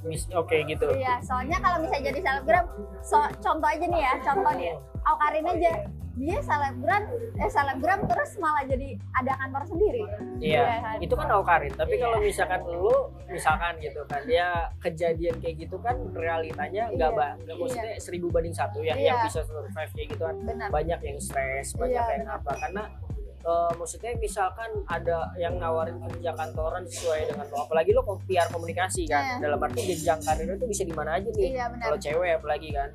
Mis- Oke gitu. iya soalnya kalau misalnya jadi selebgram so, contoh aja nih ya contoh nih. Aukarin aja dia selebgram eh selebgram terus malah jadi ada kantor sendiri Iya, kan? itu kan Aukarin. Tapi Iya. kalau misalkan lu, misalkan gitu kan, dia kejadian kayak gitu kan realitanya nggak Iya. nggak maksudnya seribu banding satu ya, yang Iya. bisa survive kayak gitu kan. benar Banyak yang stres, banyak Iya, yang apa. Karena eh, maksudnya misalkan ada yang nawarin kerja kantoran sesuai dengan lo, apalagi lo PR komunikasi kan, Iya. dalam arti jenjang karir itu bisa di mana aja nih. iya benar Kalau cewek apalagi kan.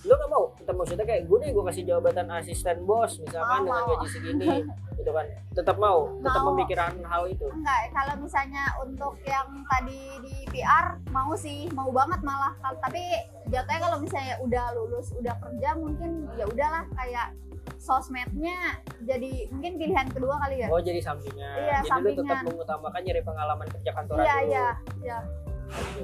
Lo gak mau, tetap maksudnya kayak gue nih gue kasih jabatan asisten bos misalkan Mau, dengan mau. gaji segini gitu kan tetap mau tetap Mau. memikirkan hal itu enggak kalau misalnya untuk yang tadi di PR mau sih mau banget malah tapi jatuhnya kalau misalnya udah lulus udah kerja mungkin ya udahlah kayak sosmednya jadi mungkin pilihan kedua kali ya Oh jadi sampingan. Iya, jadi lu tetap sampingan. mengutamakan nyari pengalaman kerja kantoran iya dulu. iya iya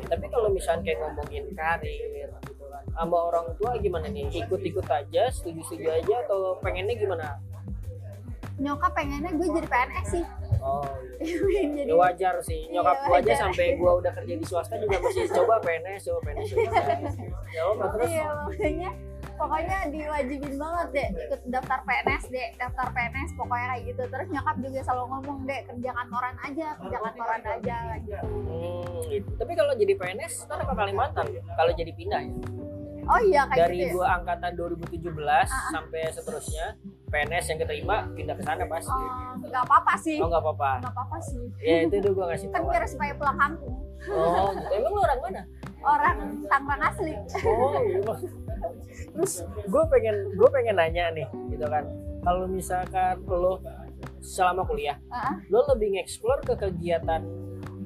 Tapi kalau misalnya kayak ngomongin karir gitu kan, sama orang tua gimana nih? Ikut-ikut aja, setuju-setuju aja atau pengennya gimana? nyokap pengennya gue jadi PNS sih Oh, jadi ya wajar sih. Nyokap Iya, gua aja sampai gua udah kerja di swasta juga masih coba PNS, coba PNS. Coba PNS. Ya terus? iya makanya pokoknya diwajibin banget deh ikut daftar PNS deh daftar PNS pokoknya kayak gitu terus nyokap juga selalu ngomong deh kerja kantoran aja kerja kantoran aja gitu Hmm, gitu. Tapi kalau jadi PNS kan ke Kalimantan. Kalau jadi pindah ya. oh iya kayak Dari gitu ya? gua angkatan 2017 sampai seterusnya PNS yang keterima pindah ke sana pasti. Oh, nggak apa-apa sih Oh nggak apa-apa. nggak apa-apa sih Ya itu udah gue ngasih kan biar supaya pulang kampung Oh gitu. Emang lu orang mana? orang Tangerang asli Oh iya. Terus gue pengen gue pengen nanya nih gitu kan. Kalau misalkan lo selama kuliah, Ah, lo lebih nge-explore ke kegiatan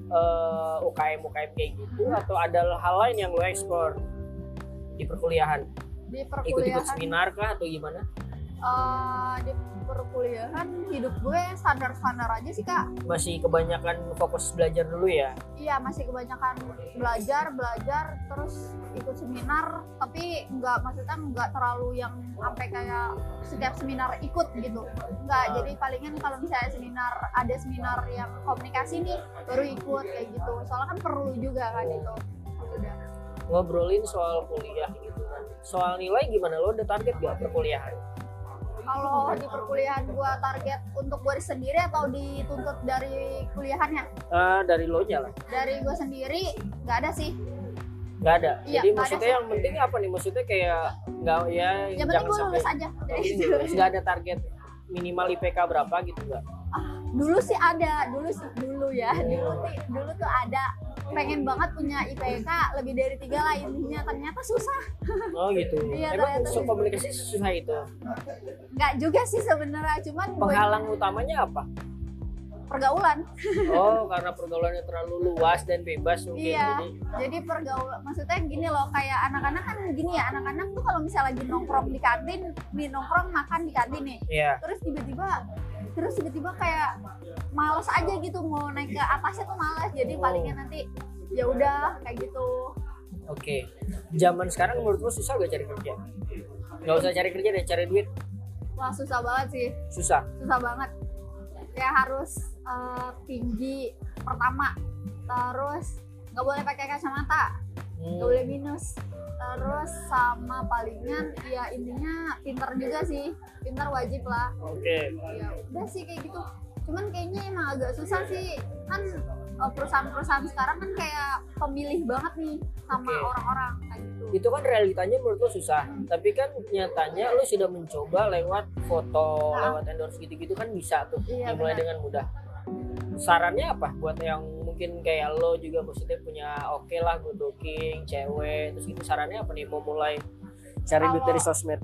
eh, UKM UKM kayak gitu atau ada hal lain yang lo explore di perkuliahan? di Ikut-ikut perkuliahan seminar kah atau gimana? Eh, di perkuliahan hidup gue standar-standar aja sih kak Masih kebanyakan fokus belajar dulu ya? iya masih kebanyakan belajar belajar terus ikut seminar tapi nggak maksudnya nggak terlalu yang sampai kayak setiap seminar ikut gitu nggak Ah. jadi palingan kalau misalnya seminar ada seminar yang komunikasi nih baru ikut kayak gitu soalnya kan perlu juga kan itu udah Ngobrolin soal kuliah gitu kan. Soal nilai gimana? Lo udah target gak perkuliahan? Kalau di perkuliahan gua target untuk gua sendiri atau dituntut dari kuliahannya? Eh, dari lo nya lah. dari gua sendiri nggak ada sih. Nggak ada? Iya, jadi ada maksudnya sih. yang penting apa nih? Maksudnya kayak nggak ya yang penting gua sampai lulus aja nggak ada target minimal IPK berapa gitu nggak? Dulu sih ada. Dulu sih dulu ya. Dulu tuh dulu tuh ada pengen banget punya IPK lebih dari tiga lah intinya ternyata susah. Oh gitu. Iya, emang ternyata gitu. komunikasi susah itu? Nggak juga sih sebenarnya cuman gue- penghalang utamanya apa? Pergaulan. Oh karena pergaulannya terlalu luas dan bebas mungkin iya jadi jadi pergaulan maksudnya gini loh kayak anak-anak kan gini ya anak-anak tuh kalau misalnya lagi nongkrong di kantin di nongkrong makan di kantin nih. Ya terus tiba-tiba terus tiba-tiba kayak males aja gitu mau naik ke atasnya tuh males. Jadi Oh. palingnya nanti ya udah kayak gitu. Oke. Zaman sekarang menurut lo susah gak cari kerja? Nggak usah cari kerja deh cari duit. Wah susah banget sih. Susah? Susah banget. Ya harus eh, tinggi pertama terus nggak boleh pakai kacamata Hmm, nggak boleh minus terus sama palingan ya intinya pinter juga sih. Pinter wajib lah. Oke. Ya udah sih kayak gitu. Cuman kayaknya emang agak susah sih. Kan eh, perusahaan-perusahaan sekarang kan kayak pemilih banget nih sama Oke. orang-orang kayak gitu. Itu kan realitanya menurut lo susah. Tapi kan nyatanya lo sudah mencoba lewat foto Ah. lewat endorse gitu-gitu kan bisa tuh. Iya, dimulai benar. dengan mudah. Sarannya apa buat yang mungkin kayak lo juga maksudnya punya oke lah good looking cewek. Terus gitu sarannya apa nih? Mau mulai cari duit dari sosmed?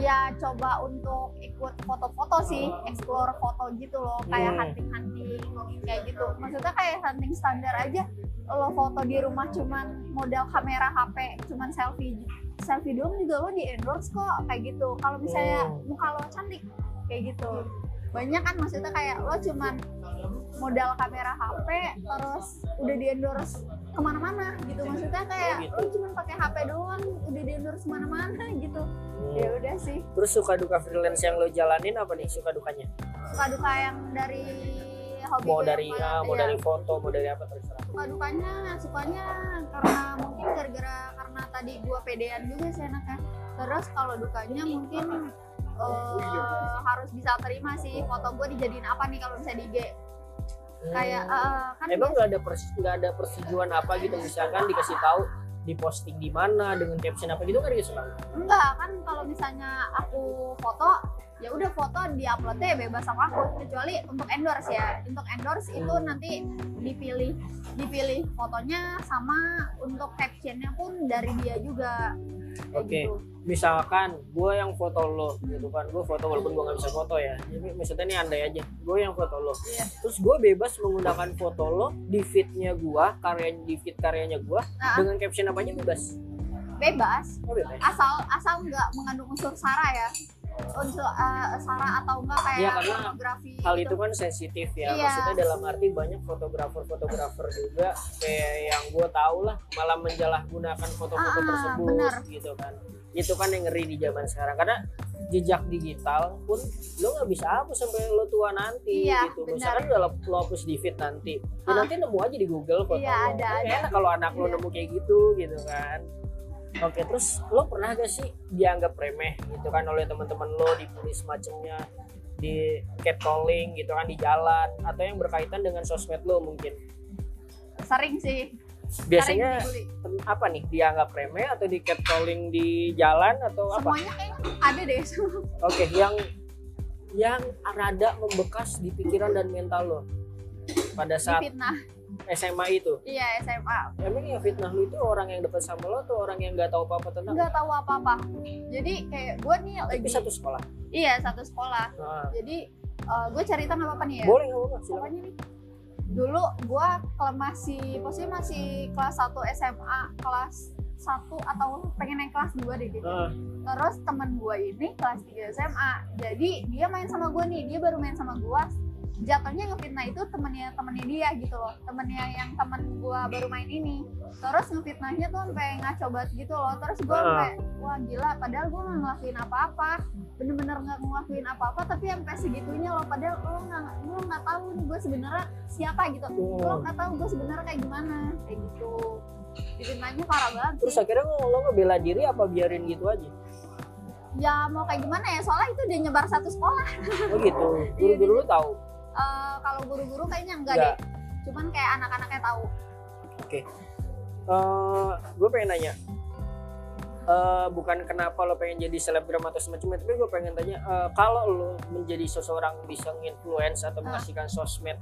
Ya coba untuk ikut foto-foto sih explore foto gitu loh kayak Hmm. hunting-hunting kayak gitu. Maksudnya kayak hunting standar aja. Lo foto di rumah cuman modal kamera HP cuman selfie selfie doang juga lo di endorse kok kayak gitu. Kalau misalnya Hmm. muka lo cantik kayak gitu banyak kan maksudnya kayak lo cuman modal kamera HP terus udah di endorse ke mana-mana gitu. Maksudnya kayak Oh, gitu. lo cuman pakai HP doang udah di endorse ke mana-mana gitu. Hmm. ya udah sih. Terus suka duka freelance yang lo jalanin apa nih suka dukanya? Suka duka yang dari hobi mau dari mana, mau iya. dari foto mau dari apa terserah. Suka dukanya sukanya karena mungkin gara-gara karena tadi gua pedean juga sih anaknya terus kalau dukanya mungkin eh, harus bisa terima sih foto gue dijadiin apa nih kalau misalnya di IG kayak Hmm. eh, kan emang nggak ada pers- nggak ada persetujuan apa gitu? Misalkan dikasih tahu di posting di mana dengan caption apa gitu kan dikasih tahu enggak kan kalau misalnya aku foto ya udah foto diuploadnya bebas sama aku. Kecuali untuk endorse ya. Untuk endorse itu nanti dipilih dipilih fotonya sama untuk captionnya pun dari dia juga Oke. gitu. misalkan gue yang foto lo gitu kan gue foto walaupun gue nggak bisa foto ya jadi maksudnya ini andai aja gue yang foto lo Iya. terus gue bebas menggunakan foto lo di feednya gue karya di feed karyanya gue Nah, dengan caption apa aja bebas bebas oh bebas asal asal nggak mengandung unsur sara ya unsur eh, sara atau enggak kayak Iya, karena fotografi hal gitu. itu kan sensitif ya Iya. maksudnya dalam arti banyak fotografer-fotografer juga kayak yang gue tahu lah malah menjalahgunakan foto-foto Ah, tersebut benar. gitu kan itu kan yang ngeri di zaman sekarang karena jejak digital pun lo nggak bisa hapus sampai lo tua nanti Iya, gitu benar. misalkan udah lo, lo hapus di feed nanti ya Ah. nanti nemu aja di Google foto Iya, lo. ada, ada. enak kalau anak lo Iya. nemu kayak gitu gitu kan Oke, terus lo pernah gak sih dianggap remeh gitu kan oleh teman-teman lo dibully semacamnya di catcalling gitu kan di jalan atau yang berkaitan dengan sosmed lo mungkin? Sering sih. Biasanya sering apa nih? Dianggap remeh atau di catcalling di jalan atau apa? Semuanya ada deh. Oke yang yang rada membekas di pikiran dan mental lo pada saat fitnah SMA itu? Iya SMA emang yang fitnah lo itu orang yang dekat sama lo atau orang yang nggak tahu apa-apa tentang nggak tahu apa apa jadi kayak gue nih tapi lagi satu sekolah? Iya satu sekolah. Nah, jadi gue cerita nggak apa-apa nih ya? Boleh nggak apa-apa pokoknya nih? Dulu gue kalau masih posisi masih kelas 1 SMA kelas 1 atau pengen naik kelas 2 deh gitu. Nah, terus teman gue ini kelas 3 SMA jadi dia main sama gue nih. Dia baru main sama gue jatuhnya ngefitnah itu temennya temennya dia gitu loh. Temennya yang temen gue baru main ini. Terus ngefitnahnya tuh sampai ngaco banget gitu loh. Terus gue Ah. sampai wah gila padahal gue nggak ngelakuin apa-apa. Bener-bener nggak ngelakuin apa-apa tapi sampai segitunya loh. Padahal lo nggak lo nggak tahu nih gue sebenarnya siapa gitu. Lo nggak tahu gue sebenarnya kayak gimana. Kayak gitu. Fitnahnya parah banget terus akhirnya lo, ngebela diri apa biarin gitu aja? Ya mau kayak gimana ya? Soalnya itu udah nyebar satu sekolah. Oh gitu. Guru-guru lo tahu Eh, kalau guru-guru kayaknya enggak, Enggak. deh cuman kayak anak-anaknya tahu eh gue pengen nanya eh bukan kenapa lo pengen jadi selebgram atau semacamnya tapi gue pengen tanya eh, kalau lo menjadi seseorang bisa nginfluence atau Ah. mengasihkan sosmed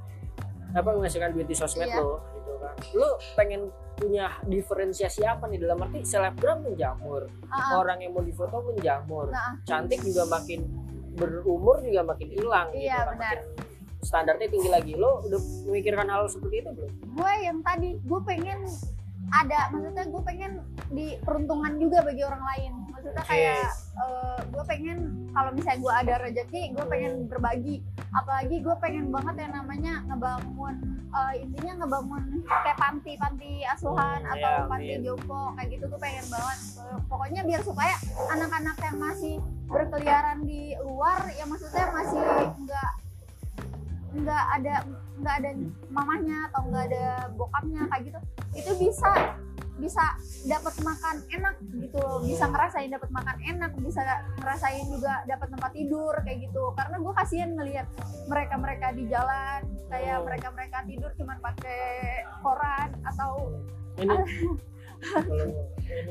apa mengasihkan duit di sosmed Iya. lo gitu kan lo pengen punya diferensiasi apa nih dalam arti selebgram menjamur ah. orang yang mau difoto menjamur Nah. cantik juga makin berumur juga makin hilang gitu Iya, kan benar. makin standarnya tinggi lagi. Lo udah memikirkan hal seperti itu belum? Gue yang tadi gue pengen ada maksudnya gue pengen di peruntungan juga bagi orang lain. Maksudnya Oke. kayak eh, gue pengen kalau misalnya gue ada rezeki gue pengen berbagi. Apalagi gue pengen banget yang namanya ngebangun eh, intinya ngebangun kayak panti panti asuhan Hmm, atau iya, panti amin. jompo kayak gitu gue pengen banget. Pokoknya biar supaya anak-anak yang masih berkeliaran di luar ya maksudnya masih nggak nggak ada nggak ada mamanya atau nggak ada bokapnya kayak gitu itu bisa bisa dapat makan enak gitu loh. Bisa ngerasain dapat makan enak bisa ngerasain juga dapat tempat tidur kayak gitu. Karena gue kasihan ngelihat mereka mereka di jalan kayak mereka mereka tidur cuman pakai koran atau ini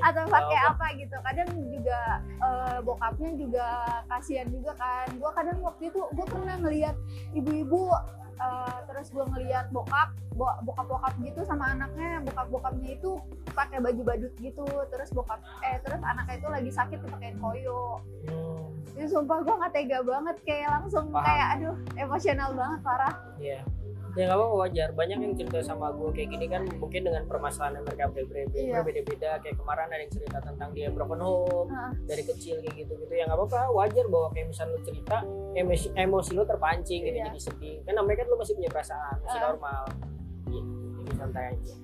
atau pakai apa? gitu. Kadang juga eh, bokapnya juga kasihan juga kan. Gue kadang waktu itu gue pernah ngelihat ibu-ibu eh, terus gue ngelihat bokap bo- bokap-bokap gitu sama anaknya bokap-bokapnya itu pakai baju badut gitu terus bokap eh terus anaknya itu lagi sakit dipakein koyo Hmm, itu sumpah gue nggak tega banget kayak langsung Paham. kayak aduh emosional banget parah Iya. Ya nggak apa-apa wajar. Banyak yang cerita sama gue kayak gini kan mungkin dengan permasalahan yang mereka berbeda Iya. berbeda-beda. Kayak kemarin ada yang cerita tentang dia broken home Heeh. dari kecil kayak gitu-gitu. Ya nggak apa-apa. Wajar bahwa kayak misalnya lu cerita emosi, emosi lu terpancing gitu Iya. jadi sedih. Kan namanya kan lu masih punya perasaan, masih Heeh. normal. Iya, jadi santai aja.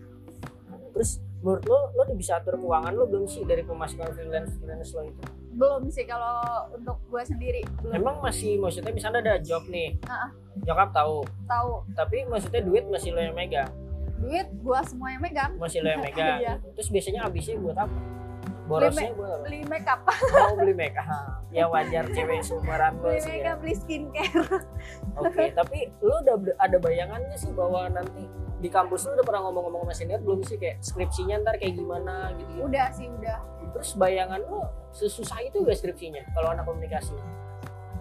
Terus menurut lu, lu udah bisa atur keuangan lu belum sih dari pemasukan freelance freelance lo itu? belum sih kalau untuk gue sendiri belum emang masih maksudnya misalnya ada job nih nyokap tahu tahu tapi maksudnya duit masih lo yang megang duit gue semua yang megang masih lo yang megang Iya. terus biasanya habisnya buat apa borosnya beli makeup. Mau beli make up ya wajar cewek seumuran lo beli sih ya. makeup beli skincare. Oke tapi lo udah ada bayangannya sih bahwa nanti di kampus lo udah pernah ngomong-ngomong sama senior belum sih? Kayak skripsinya ntar kayak gimana gitu, -gitu. udah sih udah. Terus bayangan lo sesusah itu gak skripsinya kalau anak komunikasi?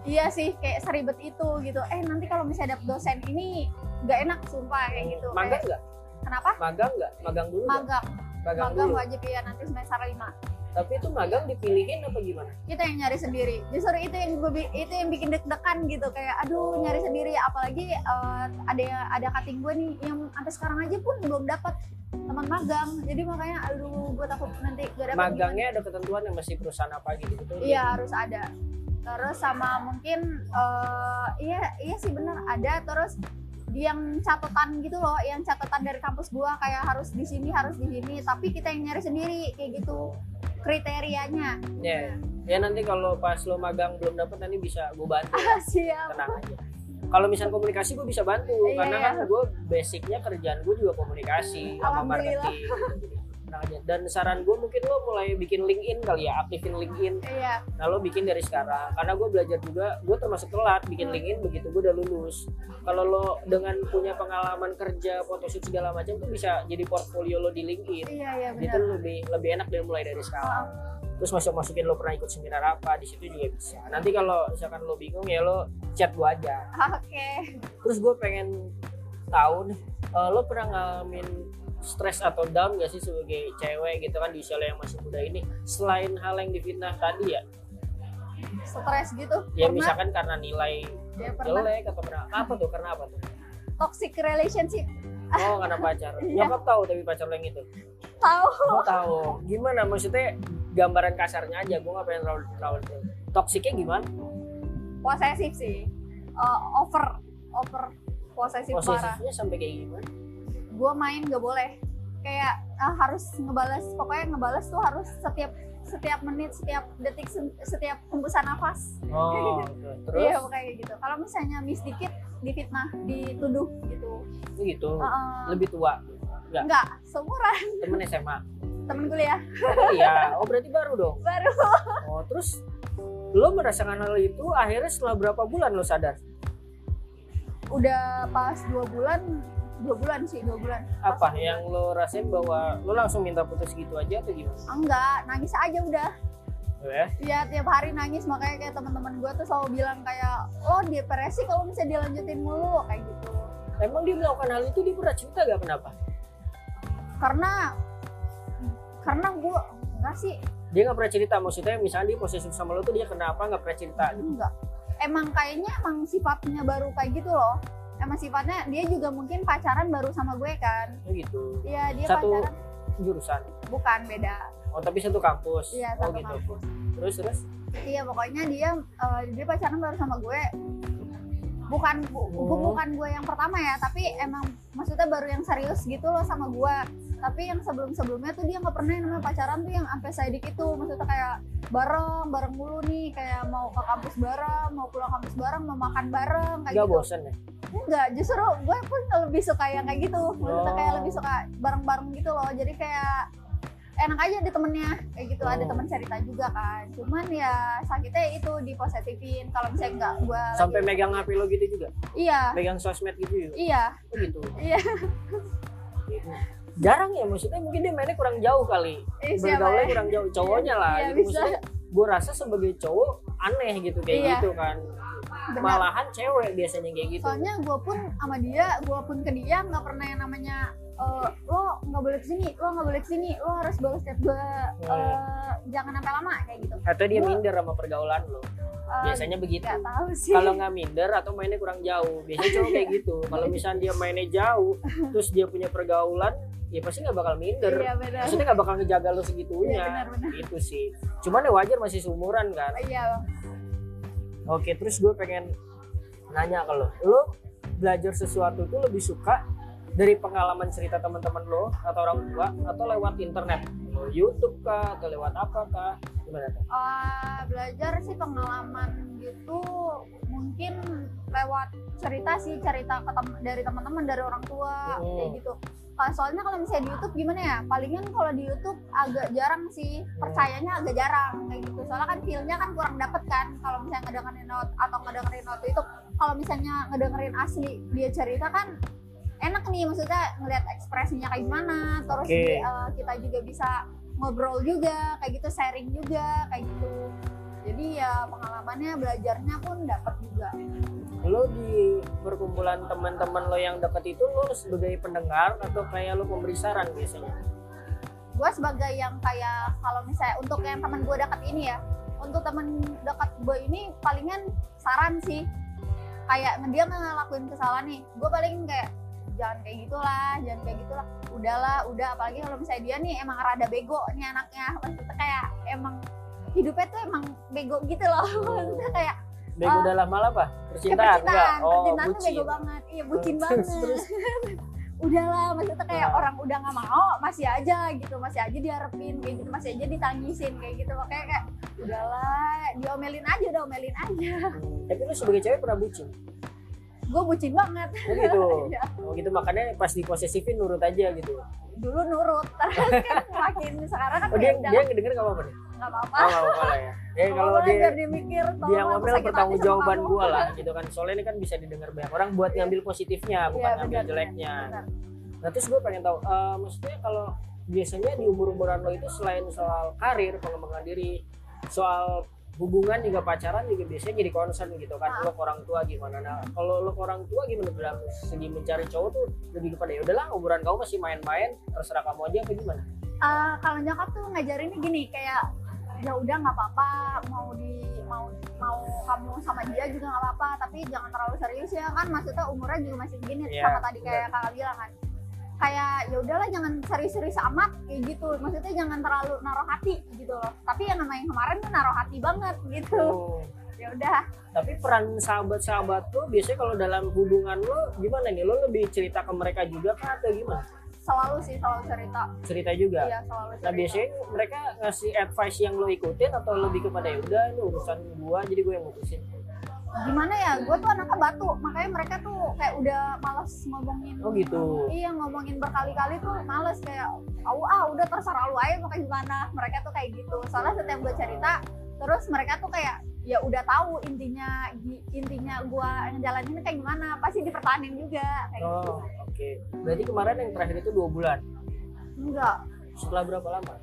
Iya sih kayak seribet itu gitu. Eh nanti kalau misalnya dapet dosen ini nggak enak sumpah kayak gitu. magang nggak? Kenapa? Magang nggak? Magang dulu magang. Magang, magang dulu. wajib ya nanti semester 5 tapi itu magang dipilihin apa gimana? Kita yang nyari sendiri. Justru itu yang gue itu yang bikin deg-degan gitu. Kayak aduh nyari sendiri. Apalagi eh, ada ada cutting gue nih yang sampai sekarang aja pun belum dapat teman magang. Jadi makanya aduh gue takut nanti gak dapat magangnya ada ketentuan yang masih perusahaan apa gitu betul iya harus ada. Terus sama mungkin eh, iya iya sih benar ada. Terus yang catatan gitu loh yang catatan dari kampus gua kayak harus di sini harus di sini. Tapi kita yang nyari sendiri kayak gitu kriterianya. Ya ya nanti kalau pas lo magang belum dapat nanti bisa gue bantu. Siap. Tenang aja. Kalau misalnya komunikasi gue bisa bantu. Iya, karena iya. kan gue basicnya kerjaan gue juga komunikasi sama marketing tenang aja. Dan saran gue mungkin lo mulai bikin LinkedIn kali ya aktifin LinkedIn. Iya. Nah lo bikin dari sekarang karena gue belajar juga gue termasuk telat bikin LinkedIn begitu gue udah lulus. Kalau lo dengan punya pengalaman kerja photoshoot segala macam tuh bisa jadi portfolio lo di LinkedIn. Iya iya itu benar. lebih lebih enak dari mulai dari sekarang. Terus masuk masukin lo pernah ikut seminar apa di situ juga bisa. Nanti kalau misalkan lo bingung ya lo chat gue aja. Oke. Terus gue pengen tahu nih eh, lo pernah ngalamin stres atau down gak sih sebagai cewek gitu kan di usia yang masih muda ini? Selain hal yang difitnah tadi ya? Stres gitu? Ya pernah? misalkan karena nilai ya jelek atau pernah apa tuh? Karena apa tuh? Toxic relationship. Oh karena pacar. Iya. nyokap tahu tapi pacar lo yang itu? Tahu. Oh tahu? Gimana? Maksudnya gambaran kasarnya aja. Gue nggak pengen terlalu terlalu toksiknya gimana? Posesif sih. Eh, over over posesif parah. posesifnya sampai kayak gimana gue main gak boleh. Kayak ah, harus ngebales pokoknya ngebales tuh harus setiap setiap menit setiap detik se- setiap hembusan nafas. Oh terus? Iya kayak gitu. Kalau misalnya miss dikit difitnah dituduh gitu. Gitu? Heeh. lebih tua? Enggak. enggak seumuran. Temen SMA temen kuliah. Oh iya. Oh berarti baru dong? Baru. Oh terus? Lo merasakan hal itu akhirnya setelah berapa bulan lo sadar? Udah pas dua bulan dua bulan sih dua bulan. Apa yang lo rasain bahwa lo langsung minta putus gitu aja atau gimana? Enggak nangis aja udah. Oh ya? Ya tiap hari nangis. Makanya kayak teman-teman gue tuh selalu bilang kayak lo depresi kalau misalnya dilanjutin mulu kayak gitu. Emang dia melakukan hal itu dia pernah cerita gak kenapa? Karena karena gue enggak sih. Dia nggak pernah cerita maksudnya misalnya dia posesif sama lo tuh dia kenapa nggak pernah cerita? Gitu enggak. Emang kayaknya emang sifatnya baru kayak gitu loh emang sifatnya dia juga mungkin pacaran baru sama gue kan. Oh gitu. Iya dia Satu- pacaran. jurusan? Bukan beda. Oh tapi satu kampus. Iya oh satu gitu. kampus. Terus terus? Iya pokoknya dia eh, dia pacaran baru sama gue. Bukan bu- bu- Oh. bukan gue yang pertama ya tapi emang maksudnya baru yang serius gitu loh sama gue tapi yang sebelum sebelumnya tuh dia nggak pernah yang namanya pacaran tuh yang sampai sadik itu maksudnya kayak bareng bareng mulu nih. Kayak mau ke kampus bareng mau pulang kampus bareng mau makan bareng kayak nggak gitu. bosen ya? Enggak justru gue pun lebih suka yang kayak gitu. Maksudnya Oh. kayak lebih suka bareng-bareng gitu loh. Jadi kayak enak aja di temennya. Kayak gitu ada Oh. teman cerita juga kan. Cuman ya sakitnya itu dipositifin. Kalau misalnya enggak gue sampai megang HP lo gitu juga? Iya. Megang sosmed gitu juga? Iya. Oh gitu. Iya. Gitu. Jarang ya maksudnya mungkin dia mainnya kurang jauh kali Eh, bergaulnya ya? kurang jauh cowoknya lah Iya, gitu bisa. maksudnya gue rasa sebagai cowok aneh gitu kayak Iya. gitu kan Benar. malahan cewek biasanya kayak gitu soalnya gue pun sama dia gue pun ke dia nggak pernah yang namanya eh, lo nggak boleh ke sini lo nggak boleh ke sini lo harus balas chat gue eh, jangan sampai lama kayak gitu. Atau dia Gua- minder sama pergaulan lo? Eh, biasanya begitu. kalau nggak minder atau mainnya kurang jauh biasanya cowok kayak gitu. Kalau misalnya dia mainnya jauh terus dia punya pergaulan ya pasti nggak bakal minder. Iya benar. Maksudnya nggak bakal ngejaga lo iya segitunya benar-benar itu sih. Cuman ya wajar masih seumuran kan. Iya. Oke terus gue pengen nanya ke lo. Lo belajar sesuatu tuh lebih suka dari pengalaman cerita teman-teman lo atau orang tua atau lewat internet? YouTube kah atau lewat apa kah? Gimana tuh? Eh, belajar sih pengalaman gitu mungkin lewat cerita sih cerita ke tem- dari teman-teman dari orang tua Hmm. kayak gitu. Soalnya kalau misalnya di YouTube gimana ya? Palingan kalau di YouTube agak jarang sih percayanya agak jarang kayak gitu. Soalnya kan feelnya kan kurang dapet kan kalau misalnya ngedengerin not atau ngedengerin not itu. Kalau misalnya ngedengerin asli dia cerita kan enak nih maksudnya ngeliat ekspresinya kayak gimana terus Oke. di- eh, kita juga bisa ngobrol juga kayak gitu sharing juga kayak gitu. Jadi ya pengalamannya belajarnya pun dapat juga. Lo di perkumpulan teman-teman lo yang deket itu lo sebagai pendengar atau kayak lo pemberi saran biasanya? Gue sebagai yang kayak kalau misalnya untuk yang teman gue dekat ini ya untuk teman dekat gue ini palingan saran sih. Kayak dia ngelakuin kesalahan nih gue paling kayak jangan kayak gitulah jangan kayak gitulah. Udahlah udah apalagi kalau misalnya dia nih emang rada bego nih anaknya. Maksudnya kayak emang hidupnya tuh emang bego gitu loh. Maksudnya kayak bego Ah. dalam hal apa? Percintaan? enggak. percintaan oh percintaan tuh bego banget. Iya bucin banget. terus. udahlah maksudnya kayak Nah. orang udah nggak mau masih aja gitu masih aja diharapin kayak gitu masih aja ditangisin kayak gitu. Makanya kayak udahlah diomelin aja udah omelin aja. Tapi lo sebagai cewek pernah bucin gue bucin banget. Oh gitu? Iya. oh gitu makanya pas diposesifin nurut aja gitu. Dulu nurut terus kan makin sekarang kan oh dia dia ngedenger nggak apa-apa nih? Nggak apa-apa. Oh nggak apa-apa ya. Ya kalau dia dia mikir dia ngomel pertanggung jawaban gue lah gitu kan. Soalnya ini kan bisa didengar banyak orang buat Iya. ngambil positifnya bukan Iya, ngambil jeleknya. nah terus gue pengen tahu eh, maksudnya kalau biasanya di umur umuran lo itu selain soal karir pengembangan diri soal hubungan juga pacaran juga biasanya jadi concern gitu kan Ah. lo ke orang tua gimana. Nah kalau lo ke orang tua gimana dalam segi mencari cowok tuh lebih kepada ya udahlah umuran kamu masih main-main terserah kamu aja apa gimana? Eh, kalau nyokap tuh ngajarinnya gini kayak ya udah nggak apa-apa mau di mau mau kamu sama dia juga nggak apa-apa tapi jangan terlalu serius ya kan maksudnya umurnya juga masih segini Iya, sama tadi kayak kakak bilang kan kayak ya udahlah jangan serius-serius amat kayak gitu. Maksudnya jangan terlalu naruh hati gitu loh. Tapi yang namanya kemarin tuh naruh hati banget gitu. Oh. ya udah. Tapi peran sahabat-sahabat lo biasanya kalau dalam hubungan lo gimana nih? Lo lebih cerita ke mereka juga kah atau gimana? Selalu sih selalu cerita. Cerita juga? Iya selalu cerita. Nah biasanya mereka ngasih advice yang lo ikutin atau lebih kepada ya udah ini urusan gua jadi gue yang mutusin. Gimana ya gue tuh anaknya batu makanya mereka tuh kayak udah males ngomongin Oh gitu. Iya ngomongin berkali-kali tuh males kayak oh ah udah terserah lu aja kayak gimana mereka tuh kayak gitu soalnya setiap gue cerita terus mereka tuh kayak ya udah tahu intinya intinya gue ngejalanin kayak gimana pasti dipertahanin juga kayak gitu Oh oke. Berarti kemarin yang terakhir itu dua bulan. enggak Setelah berapa lama?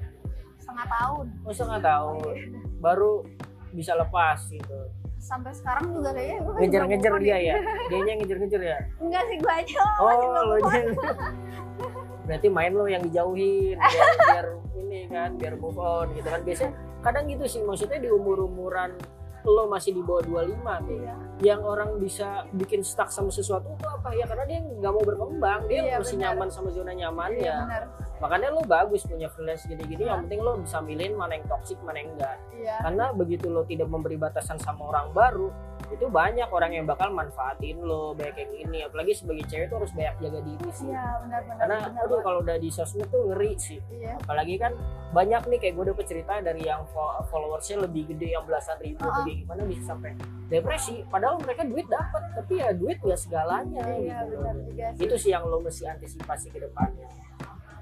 setengah tahun Oh setengah tahun. Baru bisa lepas gitu. Sampai sekarang juga kayaknya gue Ngejar-ngejar dia ya. Dianya ngejar-ngejar ya. enggak sih gue aja Oh lo berarti main lo yang dijauhin biar, biar ini kan biar move on gitu kan biasanya kadang gitu sih maksudnya di umur umuran lo masih di bawah 25 tuh Iya. yang orang bisa bikin stuck sama sesuatu itu apa? Ya karena dia nggak mau berkembang. Dia Iya, masih nyaman sama zona nyamannya iya benar. Makanya lo bagus punya freelance gini-gini yang penting lo bisa milih mana yang toxic mana yang enggak iya. Karena begitu lo tidak memberi batasan sama orang baru itu banyak orang yang bakal manfaatin lo banyak yang ini. Apalagi sebagai cewek tuh harus banyak jaga diri sih. Iya benar benar karena benar aduh kalau udah di sosmed tuh ngeri sih. Iya. Apalagi kan banyak nih kayak gue dapet cerita dari yang fo- followersnya lebih gede yang belasan ribu Uh-uh. lebih gimana bisa sampai depresi. Padahal mereka duit dapat tapi ya duit gak segalanya iya gitu. benar juga sih. Itu sih yang lo mesti antisipasi ke depannya.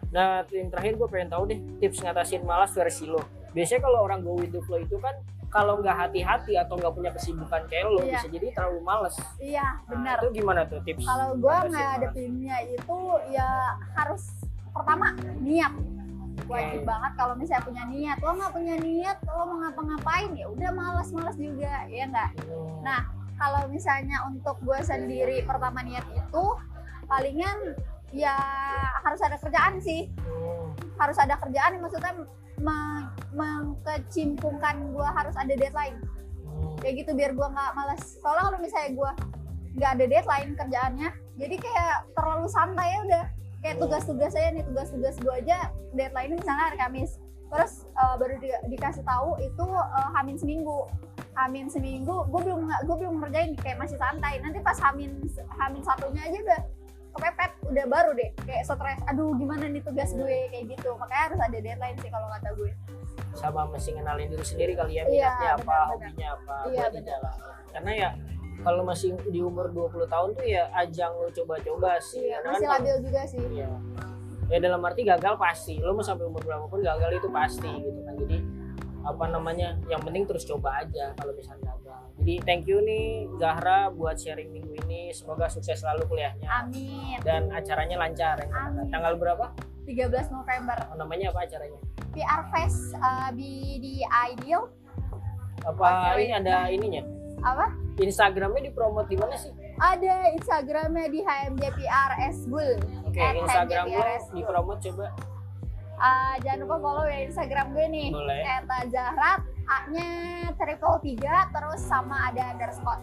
Nah yang terakhir gue pengen tahu deh tips ngatasin malas versi lo. Biasanya kalau orang go with the flow itu kan kalau nggak hati-hati atau nggak punya kesibukan kayak lo Iya. bisa jadi terlalu males iya Nah, benar itu gimana tuh tips kalau gue ngadepinnya itu ya harus pertama niat wajib Oke. banget kalau misalnya punya niat lo nggak punya niat lo mau ngapa-ngapain ya udah malas-malas juga ya nggak Hmm. nah kalau misalnya untuk gue sendiri pertama niat itu palingan ya harus ada kerjaan sih. Hmm. harus ada kerjaan maksudnya meng- mengkecimpungkan gue harus ada deadline. Hmm. kayak gitu biar gua nggak malas soalnya kalau misalnya gua nggak ada deadline kerjaannya jadi kayak terlalu santai ya udah. Kayak tugas-tugas saya nih tugas-tugas gua aja deadline misalnya hari Kamis. Terus eh, baru di- dikasih tahu itu eh, hamin seminggu. Hamin seminggu gue belum gue belum ngerjain kayak masih santai. Nanti pas hamin hamin satunya aja udah kepepet udah baru deh. Kayak stres aduh gimana nih tugas gue? Kayak gitu. Makanya harus ada deadline sih kalau kata gue. Sama masih ngenalin diri sendiri kali ya Iya, minatnya apa hobinya apa Iya, benar. dijalanin karena ya kalau masih di umur 20 tahun tuh ya ajang lu coba-coba sih iya Karena masih kan labil juga sih. Iya. Ya dalam arti gagal pasti. Lo mau sampai umur berapapun gagal itu pasti gitu kan. Jadi apa namanya yang penting terus coba aja kalau misalnya jadi thank you nih Zahra buat sharing minggu ini. Semoga sukses selalu kuliahnya. Amin. Dan acaranya lancar ya. Amin. tanggal berapa? 13 November. Oh, namanya apa acaranya? PR Fest uh, di di Ideal. Apa ini ada ininya? Apa? Instagramnya dipromot di mana sih? Ada Instagramnya di HMJPR Esbul Oke, At Instagram dipromot coba. Uh, jangan lupa follow ya Instagram gue nih. Boleh. Eta Zahrat A-nya triple tiga terus sama ada underscore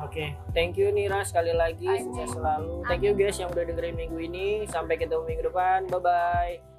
Oke, thank you Nira sekali lagi sukses selalu. Thank you guys yang udah dengerin minggu ini. Sampai ketemu minggu depan. Bye bye.